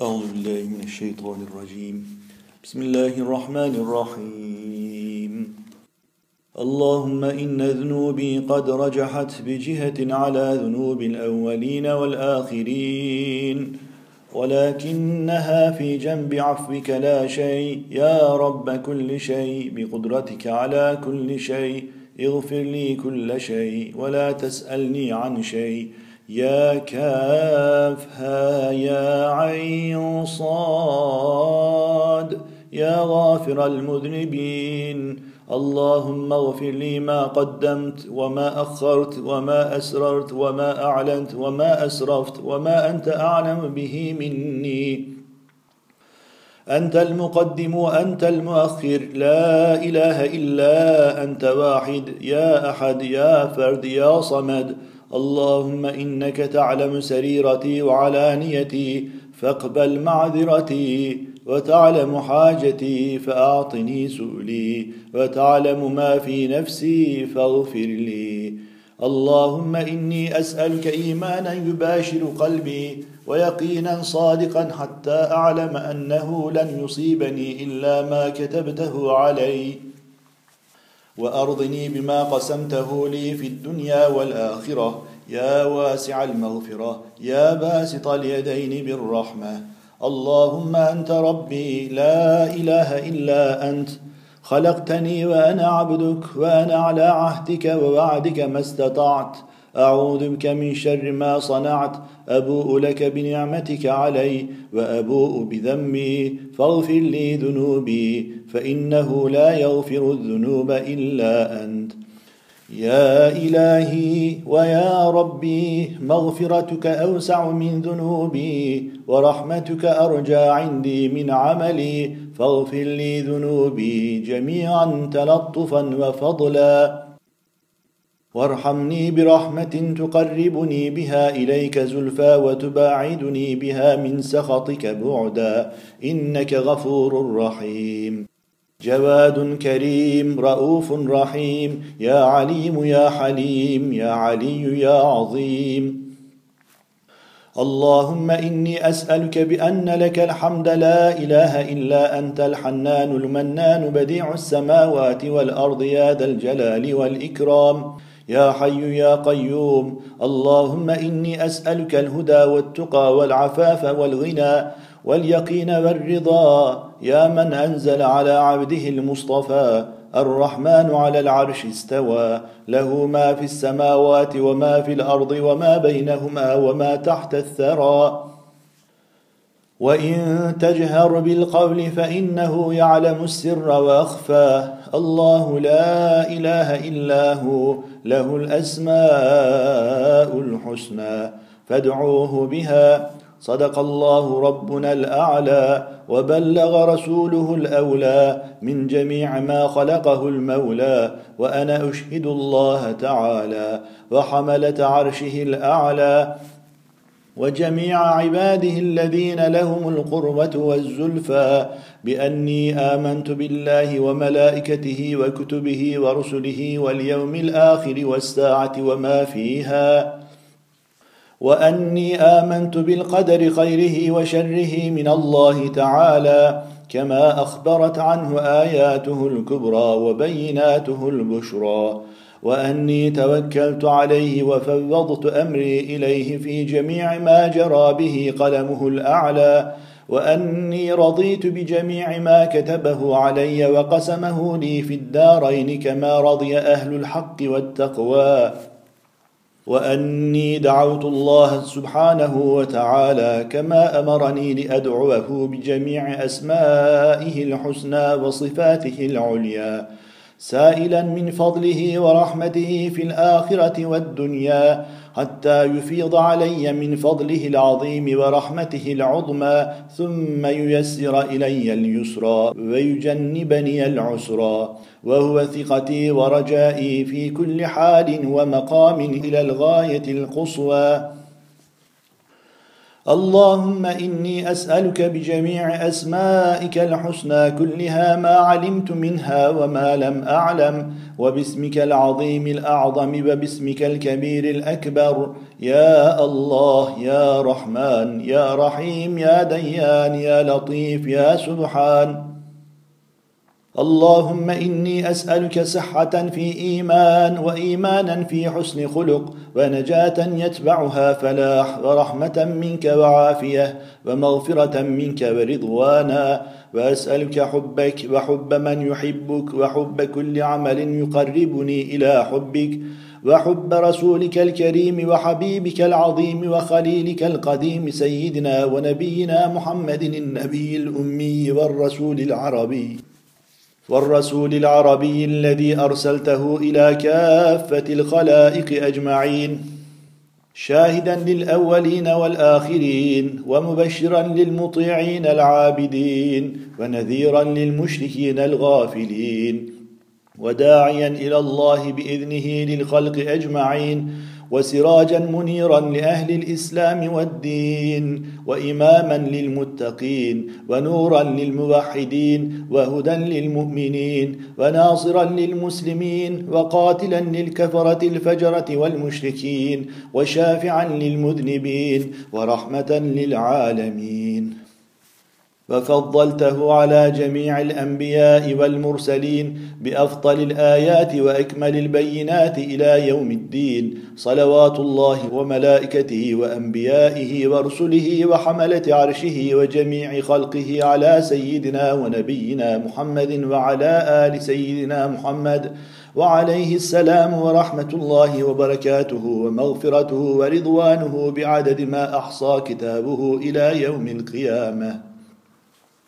أعوذ بالله من الشيطان الرجيم. بسم الله الرحمن الرحيم. اللهم إن ذنوبي قد رجحت بجهة على ذنوب الأولين والآخرين ولكنها في جنب عفوك لا شيء. يا رب كل شيء بقدرتك على كل شيء. اغفر لي كل شيء ولا تسألني عن شيء. يا كافها يا عين صاد يا غافر المذنبين. اللهم اغفر لي ما قدمت وما أخرت وما أسررت وما أعلنت وما أسرفت وما أنت أعلم به مني. أنت المقدم وأنت المؤخر. لا إله إلا أنت واحد. يا أحد يا فرد يا صمد. اللهم إنك تعلم سريرتي وعلانيتي فاقبل معذرتي وتعلم حاجتي فأعطني سؤلي وتعلم ما في نفسي فاغفر لي. اللهم إني أسألك إيمانا يباشر قلبي ويقينا صادقا حتى أعلم أنه لن يصيبني إلا ما كتبته علي. وأرضني بما قسمته لي في الدنيا والآخرة. يا واسع المغفرة يا باسط اليدين بالرحمة. اللهم أنت ربي لا إله إلا أنت. خلقتني وأنا عبدك وأنا على عهدك ووعدك ما استطعت. أعوذ بك من شر ما صنعت أبوء لك بنعمتك علي وأبوء بذنبي فاغفر لي ذنوبي فإنه لا يغفر الذنوب إلا أنت. يا إلهي ويا ربي مغفرتك أوسع من ذنوبي ورحمتك أرجى عندي من عملي فاغفر لي ذنوبي جميعا تلطفا وفضلا. وارحمني برحمة تقربني بها إليك زلفى وتباعدني بها من سخطك بعدا. إنك غفور رحيم. جواد كريم رؤوف رحيم. يا عليم يا حليم يا علي يا عظيم. اللهم إني أسألك بأن لك الحمد لا إله إلا أنت الحنان المنان بديع السماوات والأرض يا ذا الجلال والإكرام. يا حي يا قيوم اللهم إني أسألك الهدى والتقى والعفاف والغنى واليقين والرضا. يا من أنزل على عبده المصطفى الرحمن على العرش استوى. له ما في السماوات وما في الأرض وما بينهما وما تحت الثرى. وإن تجهر بالقول فإنه يعلم السر وأخفى الله لا إله إلا هو له الأسماء الحسنى فادعوه بها. صدق الله ربنا الأعلى وبلغ رسوله الأولى من جميع ما خلقه المولى وأنا أشهد الله تعالى. وحملة عرشه الأعلى وجميع عباده الذين لهم القربة والزلفى بأني آمنت بالله وملائكته وكتبه ورسله واليوم الآخر والساعة وما فيها وأني آمنت بالقدر خيره وشره من الله تعالى كما أخبرت عنه آياته الكبرى وبيناته البشرى. وأني توكلت عليه وفوضت أمري إليه في جميع ما جرى به قلمه الأعلى وأني رضيت بجميع ما كتبه علي وقسمه لي في الدارين كما رضي أهل الحق والتقوى. وأني دعوت الله سبحانه وتعالى كما أمرني لأدعوه بجميع أسمائه الحسنى وصفاته العليا. سائلا من فضله ورحمته في الآخرة والدنيا حتى يفيض علي من فضله العظيم ورحمته العظمى ثم ييسر إلي اليسرى ويجنبني العسرى. وهو ثقتي ورجائي في كل حال ومقام إلى الغاية القصوى. اللهم إني أسألك بجميع أسمائك الحسنى كلها ما علمت منها وما لم أعلم وباسمك العظيم الأعظم وباسمك الكبير الأكبر. يا الله يا رحمن يا رحيم يا ديان يا لطيف يا سبحان. اللهم إني أسألك صحة في إيمان وإيمانا في حسن خلق ونجاة يتبعها فلاح ورحمه منك وعافية ومغفرة منك ورضوانا وأسألك حبك وحب من يحبك وحب كل عمل يقربني إلى حبك وحب رسولك الكريم وحبيبك العظيم وخليلك القديم سيدنا ونبينا محمد النبي الأمي والرسول العربي. والرسول العربي الذي أرسلته إلى كافة الخلائق أجمعين شاهدا للأولين والآخرين ومبشرا للمطيعين العابدين ونذيرا للمشركين الغافلين وداعيا إلى الله بإذنه للخلق أجمعين وسراجا منيرا لأهل الإسلام والدين واماما للمتقين ونورا للموحدين وهدى للمؤمنين وناصرا للمسلمين وقاتلا للكفرة الفجرة والمشركين وشافعا للمذنبين ورحمة للعالمين. وفضلته على جميع الأنبياء والمرسلين بأفضل الآيات وأكمل البينات إلى يوم الدين صلوات الله وملائكته وأنبيائه ورسله وحملة عرشه وجميع خلقه على سيدنا ونبينا محمد وعلى آل سيدنا محمد. وعليه السلام ورحمة الله وبركاته ومغفرته ورضوانه بعدد ما أحصى كتابه إلى يوم القيامة.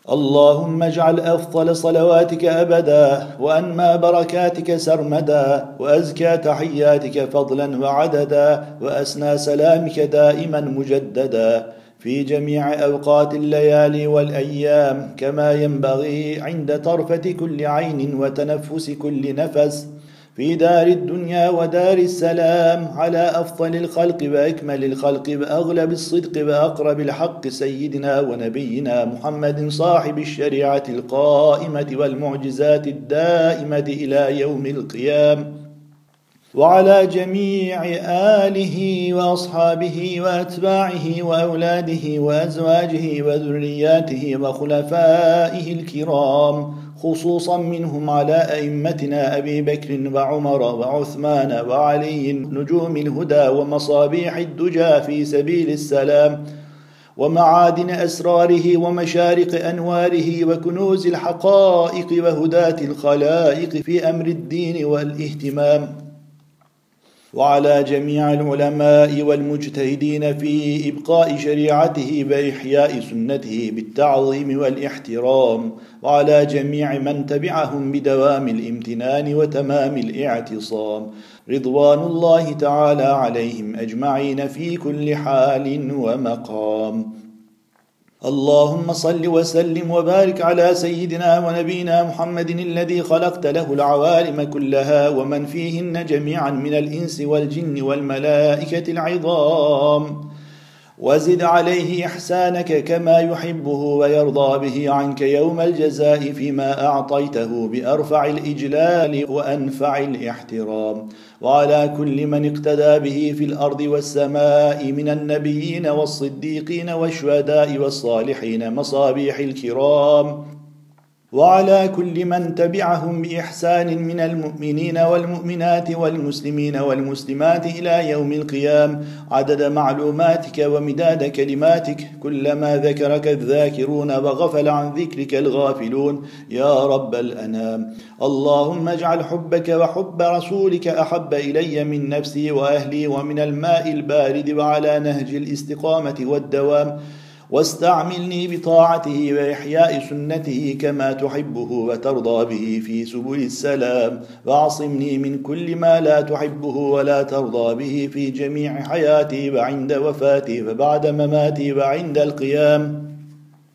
اللهم اجعل أفضل صلواتك أبدا وانمى بركاتك سرمدا وأزكى تحياتك فضلا وعددا وأسنى سلامك دائما مجددا. في جميع أوقات الليالي والأيام كما ينبغي عند طرفة كل عين وتنفس كل نفس. في دار الدنيا ودار السلام على أفضل الخلق وأكمل الخلق وأغلب الصدق وأقرب الحق سيدنا ونبينا محمد صاحب الشريعة القائمة والمعجزات الدائمة إلى يوم القيام. وعلى جميع آله وأصحابه وأتباعه وأولاده وأزواجه وذرياته وخلفائه الكرام. خصوصا منهم على أئمتنا أبي بكر وعمر وعثمان وعلي نجوم الهدى ومصابيح الدجى في سبيل السلام ومعادن أسراره ومشارق أنواره وكنوز الحقائق وهداة الخلائق في أمر الدين والاهتمام. وعلى جميع العلماء والمجتهدين في إبقاء شريعته وإحياء سنته بالتعظيم والإحترام وعلى جميع من تبعهم بدوام الامتنان وتمام الاعتصام. رضوان الله تعالى عليهم أجمعين في كل حال ومقام. اللهم صل وسلم وبارك على سيدنا ونبينا محمد الذي خلقت له العوالم كلها ومن فيهن جميعا من الإنس والجن والملائكة العظام. وزد عليه إحسانك كما يحبه ويرضى به عنك يوم الجزاء فيما أعطيته بأرفع الإجلال وأنفع الإحترام. وعلى كل من اقتدى به في الأرض والسماء من النبيين والصديقين والشهداء والصالحين مصابيح الكرام. وعلى كل من تبعهم بإحسان من المؤمنين والمؤمنات والمسلمين والمسلمات إلى يوم القيام. عدد معلوماتك ومداد كلماتك. كلما ذكرك الذاكرون وغفل عن ذكرك الغافلون. يا رب الأنام. اللهم اجعل حبك وحب رسولك أحب إلي من نفسي وأهلي ومن الماء البارد وعلى نهج الاستقامة والدوام. واستعملني بطاعته وإحياء سنته كما تحبه وترضى به في سبل السلام. وأعصمني من كل ما لا تحبه ولا ترضى به في جميع حياتي وعند وفاتي وبعد مماتي وعند القيام.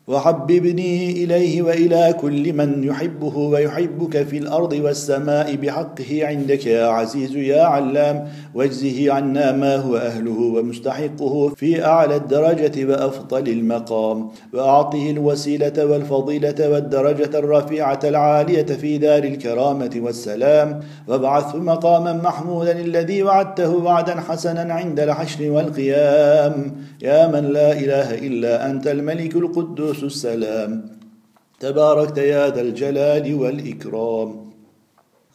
وحببني إليه وإلى كل من يحبه ويحبك في الأرض والسماء بحقه عندك يا عزيز يا علام. واجزه عنا ما هو أهله ومستحقه في أعلى الدرجة وأفضل المقام. وأعطه الوسيلة والفضيلة والدرجة الرفيعة العالية في دار الكرامة والسلام. وابعثه مقاما محمودا الذي وعدته وعدا حسنا عند الحشر والقيام. يا من لا إله إلا أنت الملك القدوس. قدوس السلام. تباركت يا ذا الجلال والإكرام.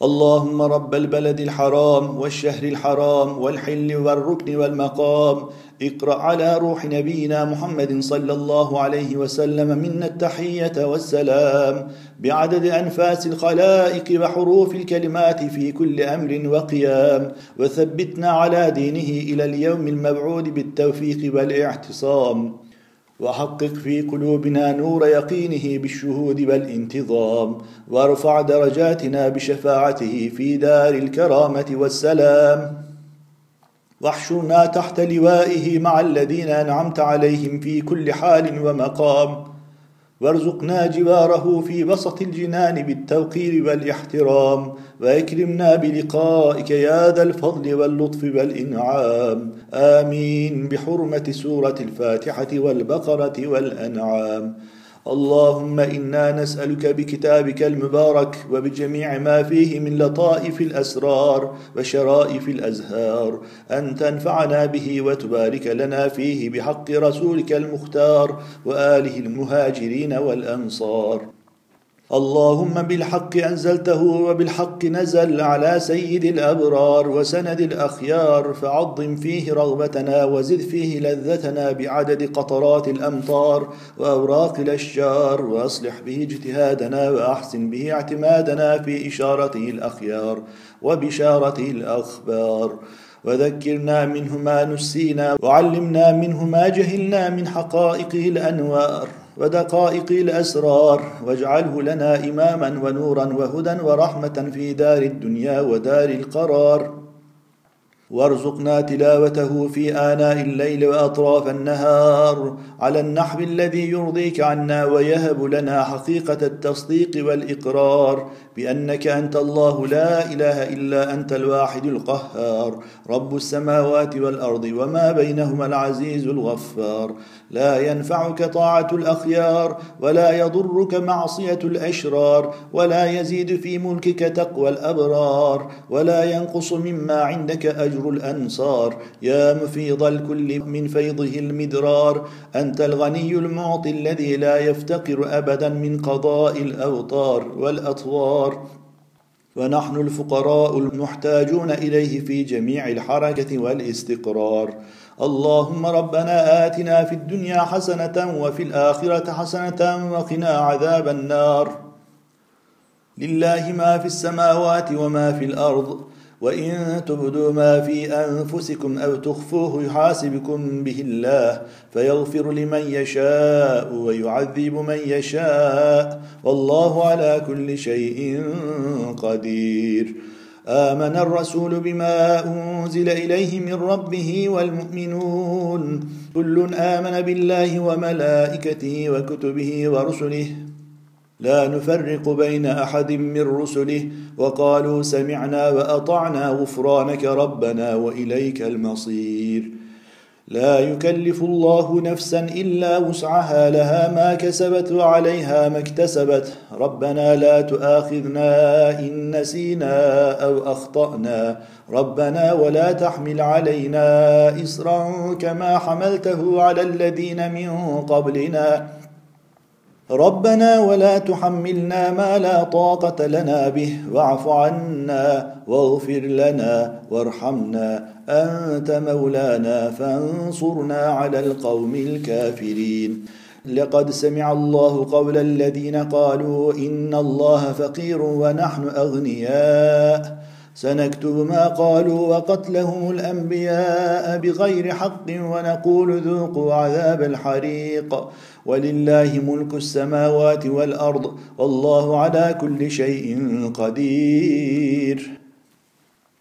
اللهم رب البلد الحرام والشهر الحرام والحل والركن والمقام. اقرأ على روح نبينا محمد صلى الله عليه وسلم منا التحية والسلام. بعدد أنفاس الخلائق وحروف الكلمات في كل أمر وقيام. وثبتنا على دينه إلى اليوم المبعود بالتوفيق والإعتصام. وحقق في قلوبنا نور يقينه بالشهود والانتظام وارفع درجاتنا بشفاعته في دار الكرامة والسلام. واحشرنا تحت لوائه مع الذين أنعمت عليهم في كل حال ومقام. وارزقنا جواره في وسط الجنان بالتوقير والإحترام وأكرمنا بلقائك يا ذا الفضل واللطف والإنعام. آمين. بحرمة سورة الفاتحة والبقرة والأنعام. اللهم إنا نسألك بكتابك المبارك وبجميع ما فيه من لطائف الأسرار وشرائف الأزهار أن تنفعنا به وتبارك لنا فيه بحق رسولك المختار وآله المهاجرين والأنصار. اللهم بالحق أنزلته وبالحق نزل على سيد الأبرار وسند الأخيار فعظم فيه رغبتنا وزد فيه لذتنا بعدد قطرات الأمطار وأوراق الأشجار وأصلح به اجتهادنا وأحسن به اعتمادنا في إشارته الأخيار وبشارته الأخبار. وذكرنا منه ما نسينا وعلمنا منه ما جهلنا من حقائقه الأنوار. ودقائق الأسرار واجعله لنا إماما ونورا وهدى ورحمة في دار الدنيا ودار القرار. وارزقنا تلاوته في آناء الليل وأطراف النهار. على النحو الذي يرضيك عنا ويهب لنا حقيقة التصديق والإقرار. بأنك أنت الله لا إله إلا أنت الواحد القهار. رب السماوات والأرض وما بينهما العزيز الغفار. لا ينفعك طاعة الأخيار ولا يضرك معصية الأشرار ولا يزيد في ملكك تقوى الأبرار ولا ينقص مما عندك أجر الأنصار. يا مفيض الكل من فيضه المدرار. أنت الغني المعطي الذي لا يفتقر أبدا من قضاء الأوطار والأطوار ونحن الفقراء المحتاجون إليه في جميع الحركة والاستقرار. اللهم ربنا آتنا في الدنيا حسنة وفي الآخرة حسنة وقنا عذاب النار. لله ما في السماوات وما في الأرض وإن تبدوا ما في أنفسكم أو تخفوه يحاسبكم به الله فيغفر لمن يشاء ويعذب من يشاء والله على كل شيء قدير. آمن الرسول بما أنزل إليه من ربه والمؤمنون. كل آمن بالله وملائكته وكتبه ورسله لا نفرق بين أحد من رسله. وقالوا سمعنا وأطعنا غفرانك ربنا وإليك المصير. لا يكلف الله نفسا إلا وسعها. لها ما كسبت وعليها ما اكتسبت. ربنا لا تؤاخذنا إن نسينا أو أخطأنا. ربنا ولا تحمل علينا اسرا كما حملته على الذين من قبلنا. ربنا ولا تحملنا ما لا طاقة لنا به. واعف عنا واغفر لنا وارحمنا. أنت مولانا فانصرنا على القوم الكافرين. لقد سمع الله قول الذين قالوا إن الله فقير ونحن أغنياء. سنكتب ما قالوا وقتلهم الأنبياء بغير حق ونقول ذوقوا عذاب الحريق. ولله ملك السماوات والأرض والله على كل شيء قدير.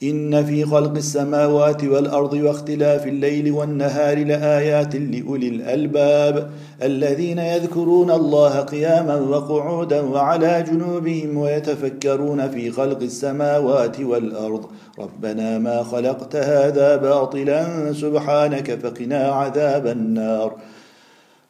إن في خلق السماوات والأرض واختلاف الليل والنهار لآيات لأولي الألباب الذين يذكرون الله قياما وقعودا وعلى جنوبهم ويتفكرون في خلق السماوات والأرض. ربنا ما خلقت هذا باطلا سبحانك فقنا عذاب النار.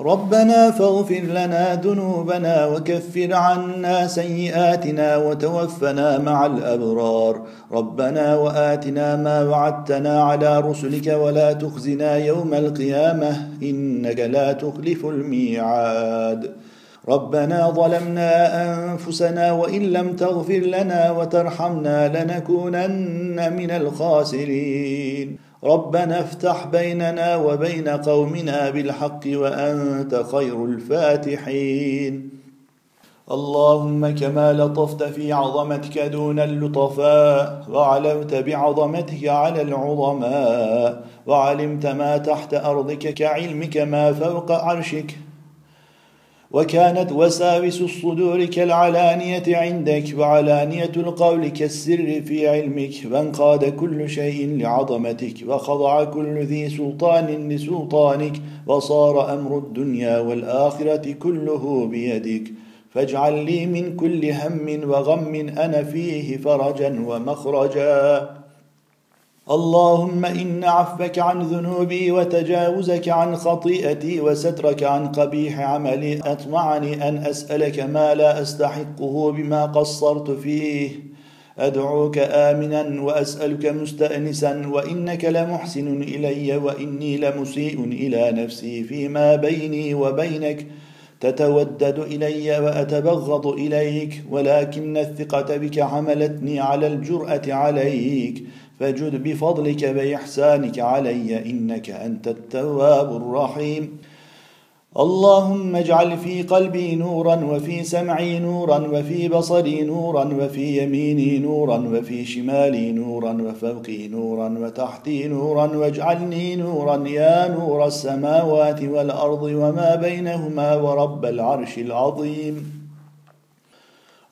ربنا فاغفر لنا ذنوبنا وكفر عنا سيئاتنا وتوفنا مع الأبرار. ربنا وآتنا ما وعدتنا على رسلك ولا تخزنا يوم القيامة إنك لا تخلف الميعاد. ربنا ظلمنا أنفسنا وإن لم تغفر لنا وترحمنا لنكونن من الخاسرين. ربنا افتح بيننا وبين قومنا بالحق وأنت خير الفاتحين. اللهم كما لطفت في عظمتك دون اللطفاء وعلمت بعظمتك على العظماء وعلمت ما تحت أرضك كعلمك ما فوق عرشك. وكانت وساوس الصدور كالعلانية عندك وعلانية القول كالسر في علمك وانقاد كل شيء لعظمتك وخضع كل ذي سلطان لسلطانك وصار أمر الدنيا والآخرة كله بيدك. فاجعل لي من كل هم وغم أنا فيه فرجا ومخرجا. اللهم إن عفك عن ذنوبي وتجاوزك عن خطيئتي وسترك عن قبيح عملي أطمعني أن أسألك ما لا أستحقه بما قصرت فيه. أدعوك آمنا وأسألك مستأنسا وإنك لمحسن إلي وإني لمسيء إلى نفسي فيما بيني وبينك. تتودد إلي وأتبغض إليك ولكن الثقة بك حملتني على الجرأة عليك. فجد بفضلك بإحسانك علي إنك أنت التواب الرحيم. اللهم اجعل في قلبي نورا وفي سمعي نورا وفي بصري نورا وفي يميني نورا وفي شمالي نورا وفوقي نورا وتحتي نورا واجعلني نورا يا نور السماوات والأرض وما بينهما ورب العرش العظيم.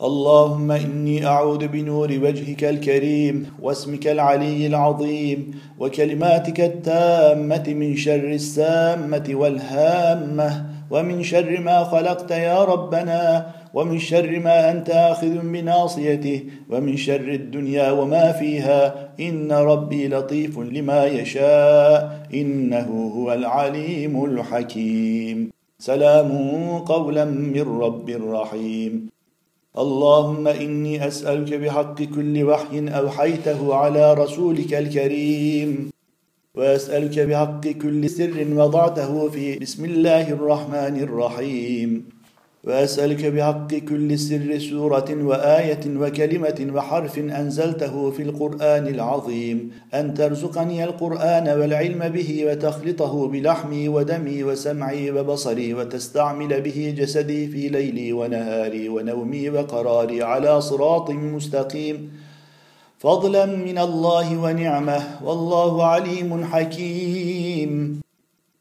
اللهم إني أعوذ بنور وجهك الكريم واسمك العلي العظيم وكلماتك التامة من شر السامة والهامة ومن شر ما خلقت يا ربنا ومن شر ما أنت آخذ بناصيته ومن شر الدنيا وما فيها إن ربي لطيف لما يشاء إنه هو العليم الحكيم سلام قولا من رب رحيم اللهم إني أسألك بحق كل وحي أوحيته على رسولك الكريم وأسألك بحق كل سر وضعته في بسم الله الرحمن الرحيم. وأسألك بحق كل سر سورة وآية وكلمة وحرف أنزلته في القرآن العظيم أن ترزقني القرآن والعلم به وتخلطه بلحمي ودمي وسمعي وبصري وتستعمل به جسدي في ليلي ونهاري ونومي وقراري على صراط مستقيم. فضلا من الله ونعمة والله عليم حكيم.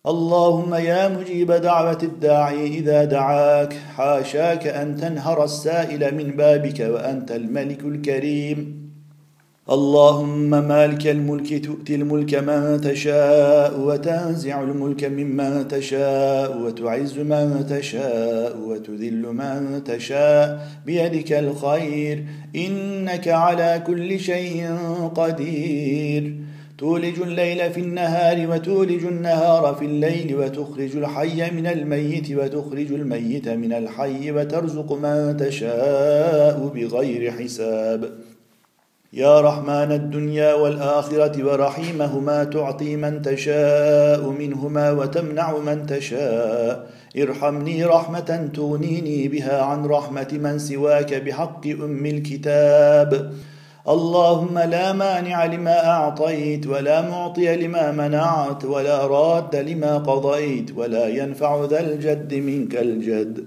اللهم يا مجيب دعوة الداعي إذا دعاك حاشاك أن تنهر السائل من بابك وأنت الملك الكريم. اللهم مالك الملك تؤتي الملك من تشاء وتنزع الملك ممن تشاء وتعز من تشاء وتذل من تشاء. بيدك الخير إنك على كل شيء قدير. تولج الليل في النهار وتولج النهار في الليل وتخرج الحي من الميت وتخرج الميت من الحي وترزق من تشاء بغير حساب. يا رحمن الدنيا والآخرة ورحيمهما تعطي من تشاء منهما وتمنع من تشاء. ارحمني رحمة تغنيني بها عن رحمة من سواك بحق أم الكتاب. اللهم لا مانع لما أعطيت ولا معطي لما منعت ولا راد لما قضيت ولا ينفع ذا الجد منك الجد.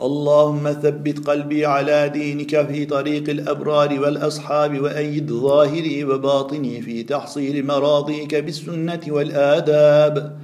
اللهم ثبت قلبي على دينك في طريق الأبرار والأصحاب وأيد ظاهري وباطني في تحصيل مراضيك بالسنة والآداب.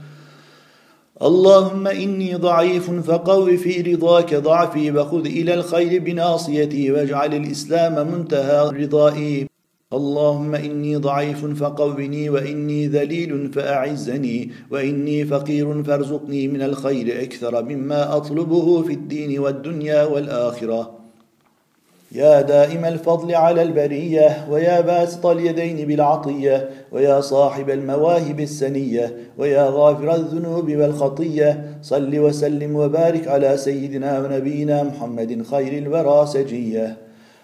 اللهم إني ضعيف فقو في رضاك ضعفي وخذ إلى الخير بناصيتي واجعل الإسلام منتهى رضائي. اللهم إني ضعيف فقوني وإني ذليل فأعزني وإني فقير فارزقني من الخير أكثر مما أطلبه في الدين والدنيا والآخرة. يا دائم الفضل على البرية ويا باسط اليدين بالعطية ويا صاحب المواهب السنية ويا غافر الذنوب والخطية. صل وسلم وبارك على سيدنا ونبينا محمد خير الورى سجية.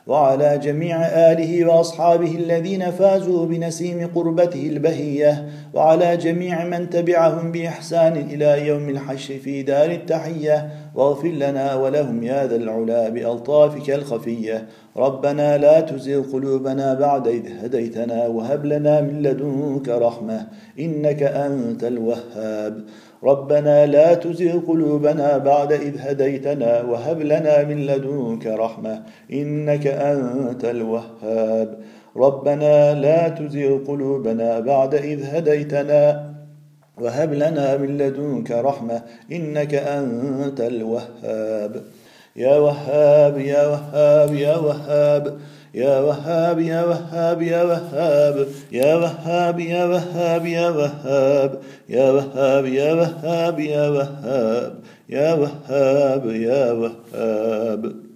وعلى جميع آله وأصحابه الذين فازوا بنسيم قربته البهية. وعلى جميع من تبعهم بإحسان إلى يوم الحشر في دار التحية. واغفر لنا ولهم يا ذا العلا بألطافك الخفية. ربنا لا تزغ قلوبنا بعد إذ هديتنا وهب لنا من لدنك رحمة إنك أنت الوهاب. ربنا لا تزغ قلوبنا بعد إذ هديتنا وهب لنا من لدنك رحمة إنك أنت الوهاب. ربنا لا تزغ قلوبنا بعد إذ هديتنا وهب لنا من لدنك رحمة إنك أنت الوهاب يا وهاب يا وهاب يا وهاب يا وهاب يا وهاب يا وهاب يا وهاب يا وهاب يا وهاب يا وهاب يا وهاب يا وهاب يا وهاب يا وهاب